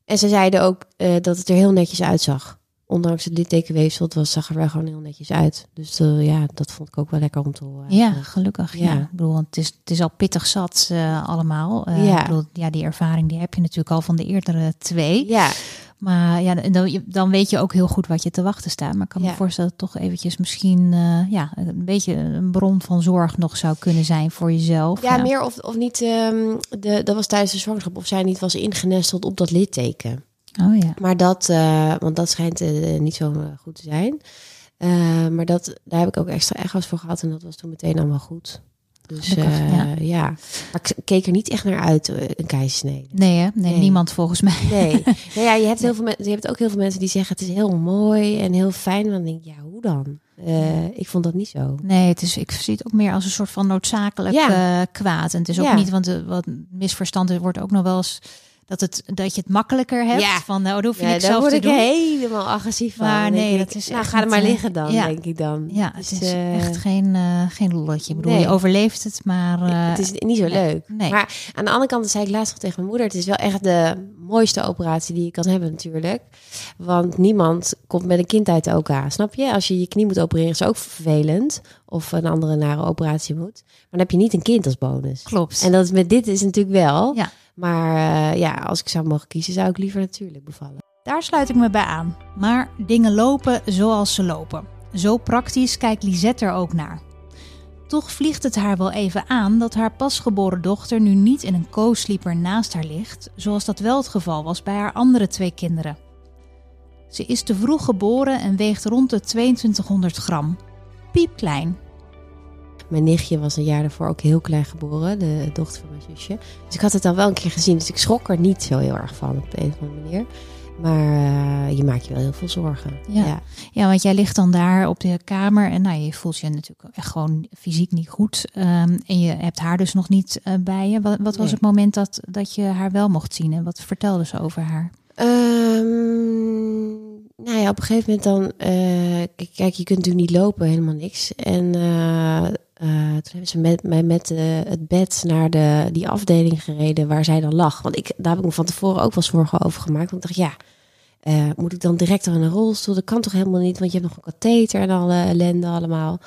en ze zeiden ook dat het er heel netjes uitzag ondanks het littekenweefsel, het was, zag er wel gewoon heel netjes uit. Dus uh, ja, dat vond ik ook wel lekker om te horen. Ja, gelukkig. Ja. Ik bedoel, het is, het is al pittig zat uh, allemaal. Uh, ja. Ik bedoel, ja, die ervaring die heb je natuurlijk al van de eerdere twee. Ja. Maar ja, dan, dan weet je ook heel goed wat je te wachten staat. Maar ik kan me voorstellen dat toch eventjes misschien ja, een beetje een bron van zorg nog zou kunnen zijn voor jezelf. Ja, ja. meer of, of niet, um, de, dat was tijdens de zwangerschap, of zij niet was ingenesteld op dat litteken. Oh ja. Maar dat, uh, want dat schijnt uh, niet zo goed te zijn. Uh, maar dat, daar heb ik ook extra echo's voor gehad en dat was toen meteen allemaal goed. Dus ja. ja. maar ik keek er niet echt naar uit, een keizersnede. Nee, hè? Nee, nee, niemand volgens mij. Nee. [laughs] nou ja, je hebt, heel veel je hebt ook heel veel mensen die zeggen het is heel mooi en heel fijn. Dan denk ik, ja, hoe dan? Eh, ik vond dat niet zo. Nee, het is, ik zie het ook meer als een soort van noodzakelijk Ja. eh, kwaad. En het is ook Ja. niet, want de, wat misverstand er wordt ook nog wel eens dat, het, dat je het makkelijker hebt. Ja. Van, nou, dat hoef je Ja, niks daar zelf word te ik doen. helemaal agressief van. Maar nee, dat is Nou, ga er maar liggen dan, ja. denk ik dan. Ja, Dus, het is eh, echt geen, eh, geen lolletje. Ik bedoel, nee. je overleeft het, maar... eh, het is niet zo leuk. Nee. Maar aan de andere kant, zei ik laatst nog tegen mijn moeder, het is wel echt de mooiste operatie die je kan hebben natuurlijk. Want niemand komt met een kind uit de OK, snap je? Als je je knie moet opereren is ook vervelend. Of een andere nare operatie moet. Maar dan heb je niet een kind als bonus. Klopt. En dat is met dit is natuurlijk wel. Ja. Maar eh, ja, als ik zou mogen kiezen, zou ik liever natuurlijk bevallen. Daar sluit ik me bij aan. Maar dingen lopen zoals ze lopen. Zo praktisch kijkt Lisette er ook naar. Toch vliegt het haar wel even aan dat haar pasgeboren dochter nu niet in een co-sleeper naast haar ligt, zoals dat wel het geval was bij haar andere twee kinderen. Ze is te vroeg geboren en weegt rond de 2200 gram. Piepklein. Mijn nichtje was een jaar daarvoor ook heel klein geboren, de dochter van mijn zusje. Dus ik had het al wel een keer gezien, dus ik schrok er niet zo heel erg van op de een of andere manier. Maar eh, je maakt je wel heel veel zorgen. Ja. ja. Ja, want jij ligt dan daar op de kamer en nou, je voelt je natuurlijk echt gewoon fysiek niet goed. Ehm, en je hebt haar dus nog niet eh, bij je. Wat, wat was Nee. het moment dat, dat je haar wel mocht zien en wat vertelde ze over haar? Ehm, nou ja, op een gegeven moment dan... eh, kijk, je kunt natuurlijk niet lopen, helemaal niks. En eh, toen hebben ze met, mij met eh, het bed naar de, die afdeling gereden waar zij dan lag. Want ik, daar heb ik me van tevoren ook wel zorgen over gemaakt. Want ik dacht, ja, eh, moet ik dan direct al in een rolstoel? Dat kan toch helemaal niet, want je hebt nog een katheter en alle ellende allemaal.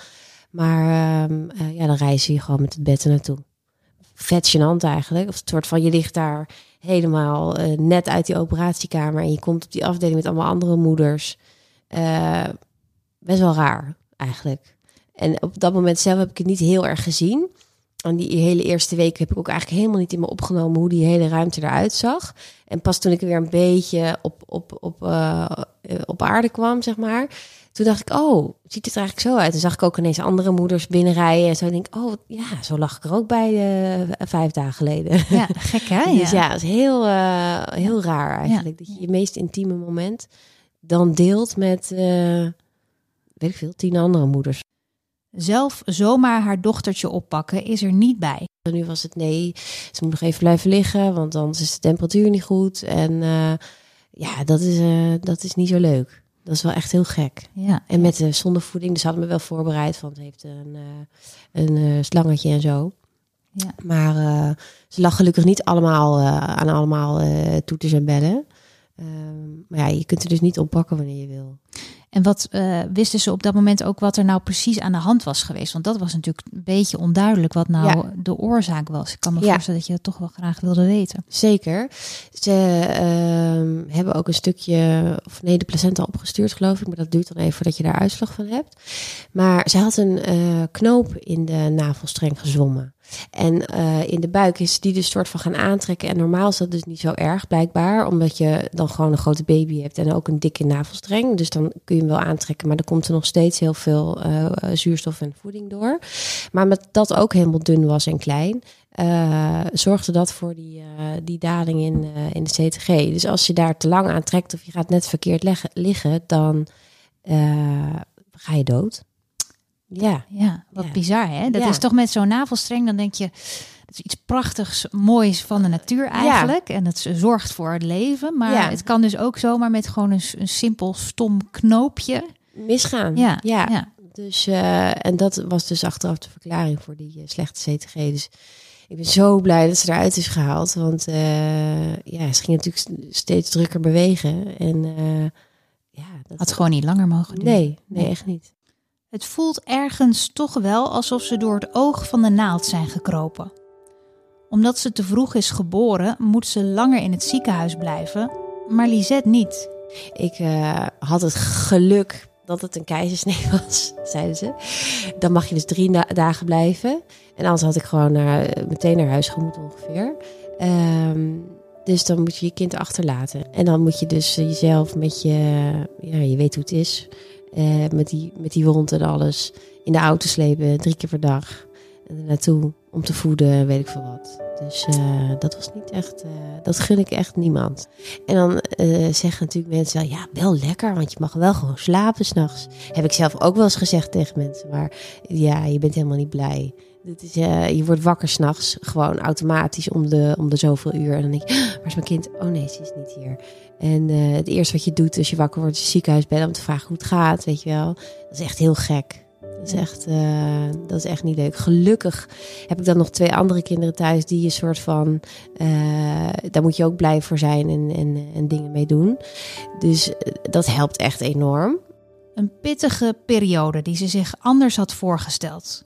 Maar ehm, eh, ja, dan reizen je gewoon met het bed er naartoe. Vet eigenlijk. Of het soort van, je ligt daar helemaal net uit die operatiekamer en je komt op die afdeling met allemaal andere moeders. Best wel raar eigenlijk. En op dat moment zelf heb ik het niet heel erg gezien. En die hele eerste week heb ik ook eigenlijk helemaal niet in me opgenomen hoe die hele ruimte eruit zag. En pas toen ik weer een beetje op, op, op, eh, eh, op aarde kwam, zeg maar. Toen dacht ik, oh, ziet het er eigenlijk zo uit? Toen zag ik ook ineens andere moeders binnenrijden. En zo denk ik, oh, ja, zo lag ik er ook bij eh, vijf dagen geleden. Ja, gek hè? [laughs] Dus ja, het is heel, heel raar eigenlijk. Dat je je meest intieme moment dan deelt met, weet ik veel, tien andere moeders. Zelf zomaar haar dochtertje oppakken is er niet bij. En nu was het nee, ze moet nog even blijven liggen, want anders is de temperatuur niet goed. En eh, ja, dat is, eh, dat is niet zo leuk. Dat is wel echt heel gek. Ja, En met de zondevoeding, dus hadden me wel voorbereid, want het heeft een, eh, een eh, slangetje en zo. Ja. Maar eh, ze lag gelukkig niet allemaal eh, aan allemaal eh, toeters en bellen. Ehm, maar ja, je kunt er dus niet oppakken wanneer je wil. En wat eh, wisten ze op dat moment ook wat er nou precies aan de hand was geweest? Want dat was natuurlijk een beetje onduidelijk wat nou Ja. de oorzaak was. Ik kan me Ja. voorstellen dat je dat toch wel graag wilde weten. Zeker. Ze ehm, hebben ook een stukje, of nee, de placenta opgestuurd geloof ik. Maar dat duurt dan even voordat je daar uitslag van hebt. Maar ze had een eh, knoop in de navelstreng gezwommen. En eh, in de buik is die dus soort van gaan aantrekken. En normaal is dat dus niet zo erg blijkbaar. Omdat je dan gewoon een grote baby hebt en ook een dikke navelstreng. Dus dan kun je hem wel aantrekken. Maar dan komt er nog steeds heel veel eh, zuurstof en voeding door. Maar met dat ook helemaal dun was en klein eh, zorgde dat voor die, die daling in, in de CTG. Dus als je daar te lang aan trekt of je gaat net verkeerd liggen, dan ga je dood. Ja, Ja, wat Ja. bizar hè? Dat Ja. is toch met zo'n navelstreng, dan denk je, dat is iets prachtigs, moois van de natuur eigenlijk. En het zorgt voor het leven. Maar Ja. het kan dus ook zomaar met gewoon een, een simpel stom knoopje. misgaan. Ja, ja. ja. Dus, eh, en dat was dus achteraf de verklaring voor die eh, slechte CTG. Dus ik ben zo blij dat ze eruit is gehaald. Want eh, ja, ze ging natuurlijk steeds drukker bewegen. En ja, dat Had gewoon niet langer mogen. Nee, nee, Nee. echt niet. Het voelt ergens toch wel alsof ze door het oog van de naald zijn gekropen. Omdat ze te vroeg is geboren, moet ze langer in het ziekenhuis blijven, maar Lisette niet. Ik eh, had het geluk dat het een keizersnee [laughs] was, zeiden ze. Dan mag je dus drie dagen blijven. En anders had ik gewoon naar, meteen naar huis gemoeten ongeveer. Ehm, dus dan moet je je kind achterlaten. En dan moet je dus eh, jezelf met je, ja, je weet hoe het is, eh, met, die, met die wond en alles, in de auto slepen, drie keer per dag. En naartoe om te voeden, weet ik veel wat. Dus uh, dat was niet echt, uh, dat gun ik echt niemand. En dan uh, zeggen natuurlijk mensen, ja, wel lekker, want je mag wel gewoon slapen s'nachts. Heb ik zelf ook wel eens gezegd tegen mensen, maar ja, je bent helemaal niet blij. Dit is, je wordt wakker s'nachts, gewoon automatisch om de, om de zoveel uur. En dan denk je, waar is mijn kind? Oh nee, ze is niet hier. En het eerste wat je doet als je wakker wordt, is ziekenhuis bellen om te vragen hoe het gaat, weet je wel. Dat is echt heel gek. Dat is, echt, uh, dat is echt niet leuk. Gelukkig heb ik dan nog twee andere kinderen thuis die je soort van. Uh, daar moet je ook blij voor zijn en, en, en dingen mee doen. Dus eh, dat helpt echt enorm. Een pittige periode die ze zich anders had voorgesteld.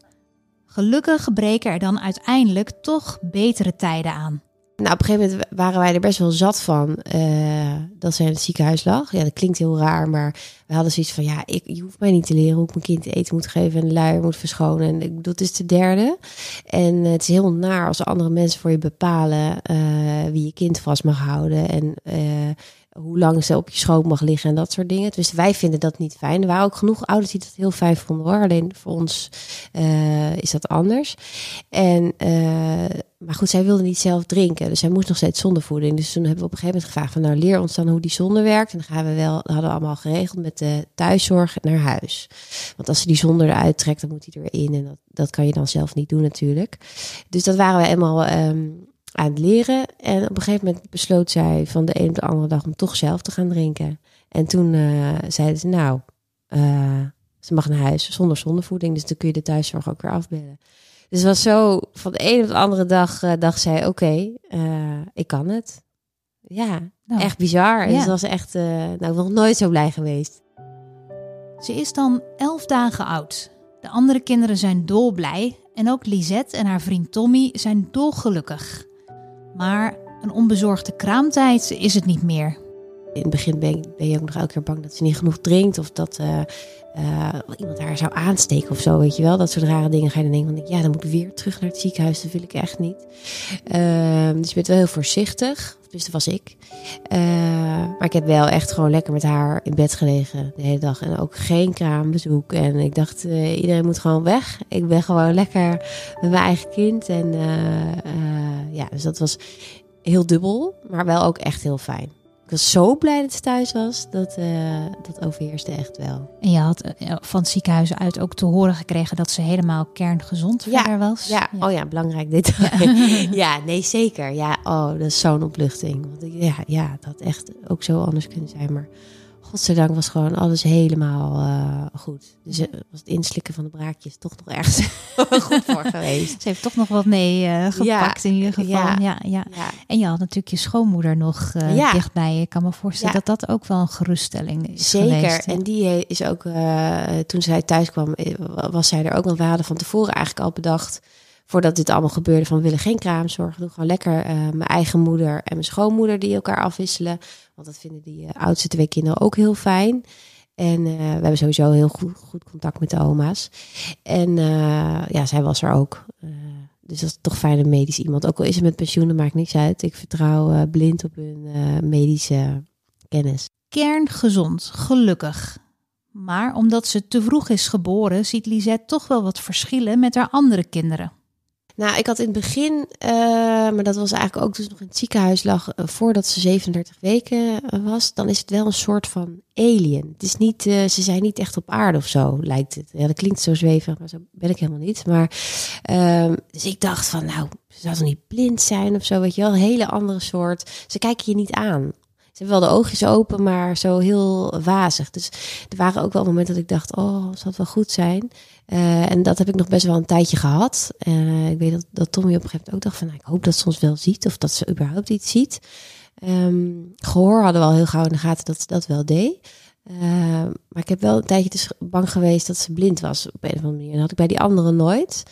Gelukkig breken er dan uiteindelijk toch betere tijden aan. Nou, op een gegeven moment waren wij er best wel zat van uh, dat zij in het ziekenhuis lag. Ja, dat klinkt heel raar, maar we hadden zoiets van: ja, ik, je hoeft mij niet te leren hoe ik mijn kind eten moet geven en luier moet verschonen. En dat is de derde. En uh, het is heel naar als andere mensen voor je bepalen uh, wie je kind vast mag houden. En hoe lang ze op je schoot mag liggen en dat soort dingen. Dus wij vinden dat niet fijn. Er waren ook genoeg ouders die dat heel fijn vonden hoor. Alleen voor ons uh, is dat anders. En, uh, maar goed, zij wilde niet zelf drinken. Dus zij moest nog steeds zondevoeding. Dus toen hebben we op een gegeven moment gevraagd van nou leer ons dan hoe die zonde werkt. En dan gaan we wel, dat hadden we allemaal geregeld met de thuiszorg naar huis. Want als ze die zonde eruit trekt, dan moet hij erin. En dat, dat kan je dan zelf niet doen natuurlijk. Dus dat waren we helemaal um, aan het leren. En op een gegeven moment besloot zij van de een op de andere dag om toch zelf te gaan drinken. En toen uh, zeiden ze, nou, uh, ze mag naar huis zonder zondevoeding. Dus dan kun je de thuiszorg ook weer afbellen. Dus het was zo, van de een op de andere dag uh, dacht zij, oké, okay, ik kan het. Ja, nou, echt bizar. Ja. En ze was echt, nou, nog nooit zo blij geweest. Ze is dan elf dagen oud. De andere kinderen zijn dolblij. En ook Lisette en haar vriend Tommy zijn dolgelukkig. Maar een onbezorgde kraamtijd is het niet meer. In het begin ben, ben je ook nog elke keer bang dat ze niet genoeg drinkt of dat uh, uh, iemand haar zou aansteken of zo, weet je wel. Dat soort rare dingen ga je dan denken ja, dan moet ik weer terug naar het ziekenhuis, dat wil ik echt niet. Uh, dus je bent wel heel voorzichtig, dus dat was ik. Uh, maar ik heb wel echt gewoon lekker met haar in bed gelegen de hele dag en ook geen kraambezoek. En ik dacht, uh, iedereen moet gewoon weg. Ik ben gewoon lekker met mijn eigen kind en ja, dus dat was heel dubbel, maar wel ook echt heel fijn. Was zo blij dat ze thuis was. Dat, uh, dat overheerste echt wel. En je had eh, van het ziekenhuis uit ook te horen gekregen dat ze helemaal kerngezond ja, verder was. Ja. ja, oh ja, belangrijk dit. Ja. [laughs] ja, nee, zeker. Ja, oh, dat is zo'n opluchting. Want ja, ja, dat had echt ook zo anders kunnen zijn. Maar godzijdank was gewoon alles helemaal uh, goed. Dus uh, was het inslikken van de braakjes toch nog ergens [laughs] goed voor geweest. Ze heeft toch nog wat mee uh, gepakt ja, in ieder geval. Ja, ja, ja, En je had natuurlijk je schoonmoeder nog dichtbij. Ik kan me voorstellen dat dat ook wel een geruststelling is Zeker. Geweest, en die is ook, toen zij thuis kwam, was zij er ook. Want we hadden van tevoren eigenlijk al bedacht voordat dit allemaal gebeurde, van we willen geen kraamzorg. Doe gewoon lekker uh, mijn eigen moeder en mijn schoonmoeder die elkaar afwisselen. Want dat vinden die uh, oudste twee kinderen ook heel fijn. En uh, we hebben sowieso heel goed, goed contact met de oma's. En ja, zij was er ook. dus dat is toch fijn een medisch iemand. Ook al is het met pensioen, maakt niks uit. Ik vertrouw blind op hun medische kennis. Kerngezond, gelukkig. Maar omdat ze te vroeg is geboren, ziet Lisette toch wel wat verschillen met haar andere kinderen. Nou, ik had in het begin, uh, maar dat was eigenlijk ook dus nog in het ziekenhuis lag, uh, voordat ze 37 weken uh, was, dan is het wel een soort van alien. Het is niet, ze zijn niet echt op aarde of zo, lijkt het. Ja, dat klinkt zo zweverig, maar zo ben ik helemaal niet. Maar, ehm, dus ik dacht van, nou, ze zou niet blind zijn of zo, weet je wel, een hele andere soort. Ze kijken je niet aan. Ze hebben wel de oogjes open, maar zo heel wazig. Dus er waren ook wel momenten dat ik dacht, oh, zal het wel goed zijn? Uh, en dat heb ik nog best wel een tijdje gehad. Uh, ik weet dat, dat Tommy op een gegeven moment ook dacht van, nou, ik hoop dat ze ons wel ziet of dat ze überhaupt iets ziet. Um, gehoor hadden we al heel gauw in de gaten dat ze dat wel deed. Uh, maar ik heb wel een tijdje dus bang geweest dat ze blind was op een of andere manier. Dat had ik bij die anderen nooit.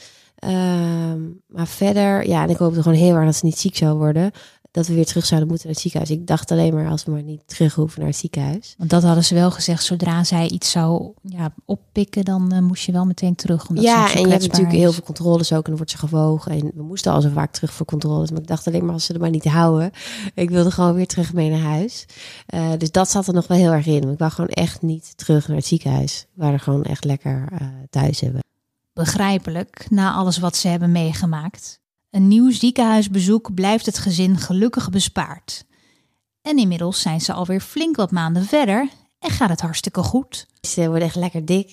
maar verder, ja, en ik hoopte gewoon heel erg dat ze niet ziek zou worden dat we weer terug zouden moeten naar het ziekenhuis. Ik dacht alleen maar als we maar niet terug hoeven naar het ziekenhuis. Want dat hadden ze wel gezegd, zodra zij iets zou ja, oppikken, dan uh, moest je wel meteen terug. Omdat ja, en je hebt natuurlijk heel veel controles ook en dan wordt ze gewogen. En we moesten al zo vaak terug voor controles. Maar ik dacht alleen maar als ze er maar niet houden. Ik wilde gewoon weer terug mee naar huis. Uh, dus dat zat er nog wel heel erg in. Ik wou gewoon echt niet terug naar het ziekenhuis. Wou er gewoon echt lekker uh, thuis hebben. Begrijpelijk, na alles wat ze hebben meegemaakt. Een nieuw ziekenhuisbezoek blijft het gezin gelukkig bespaard. En inmiddels zijn ze alweer flink wat maanden verder en gaat het hartstikke goed. Ze worden echt lekker dik.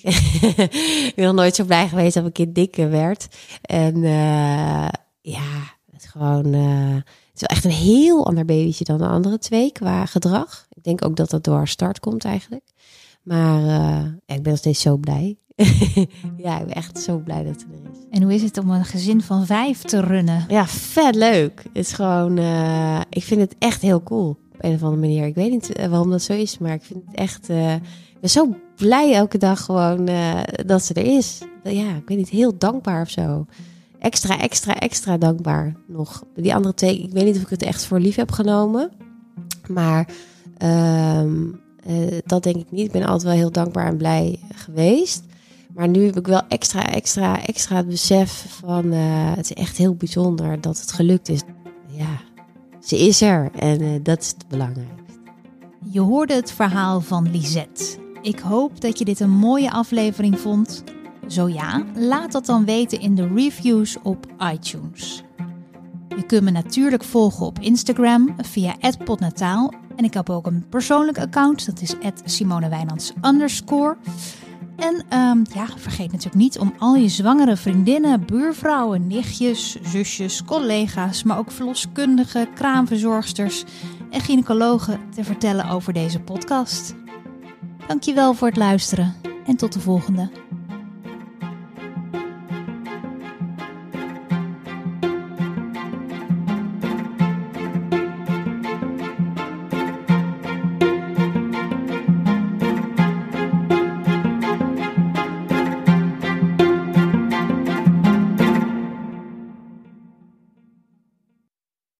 [laughs] ik ben nooit zo blij geweest dat een kind dik werd. En uh, ja, het is gewoon. Uh, het is wel echt een heel ander babytje dan de andere twee qua gedrag. Ik denk ook dat dat door haar start komt eigenlijk. Maar ik ben nog steeds zo blij. [laughs] ja, ik ben echt zo blij dat ze er is. En hoe is het om een gezin van vijf te runnen? Ja, vet leuk. Het is gewoon, uh, ik vind het echt heel cool. Op een of andere manier. Ik weet niet waarom dat zo is, maar ik vind het echt. Ik ben zo blij elke dag gewoon dat ze er is. Ja, ik weet niet, heel dankbaar of zo. Extra, extra, extra dankbaar nog. Die andere twee, ik weet niet of ik het echt voor lief heb genomen. Maar uh, dat denk ik niet. Ik ben altijd wel heel dankbaar en blij geweest. Maar nu heb ik wel extra, extra, extra het besef van uh, het is echt heel bijzonder dat het gelukt is. Ja, ze is er en uh, dat is het belangrijkste. Je hoorde het verhaal van Lisette. Ik hoop dat je dit een mooie aflevering vond. Zo ja, laat dat dan weten in de reviews op iTunes. Je kunt me natuurlijk volgen op Instagram via @potnataal en ik heb ook een persoonlijk account, dat is @simonewijnands. En um, ja, vergeet natuurlijk niet om al je zwangere vriendinnen, buurvrouwen, nichtjes, zusjes, collega's, maar ook verloskundigen, kraamverzorgsters en gynaecologen te vertellen over deze podcast. Dankjewel voor het luisteren en tot de volgende.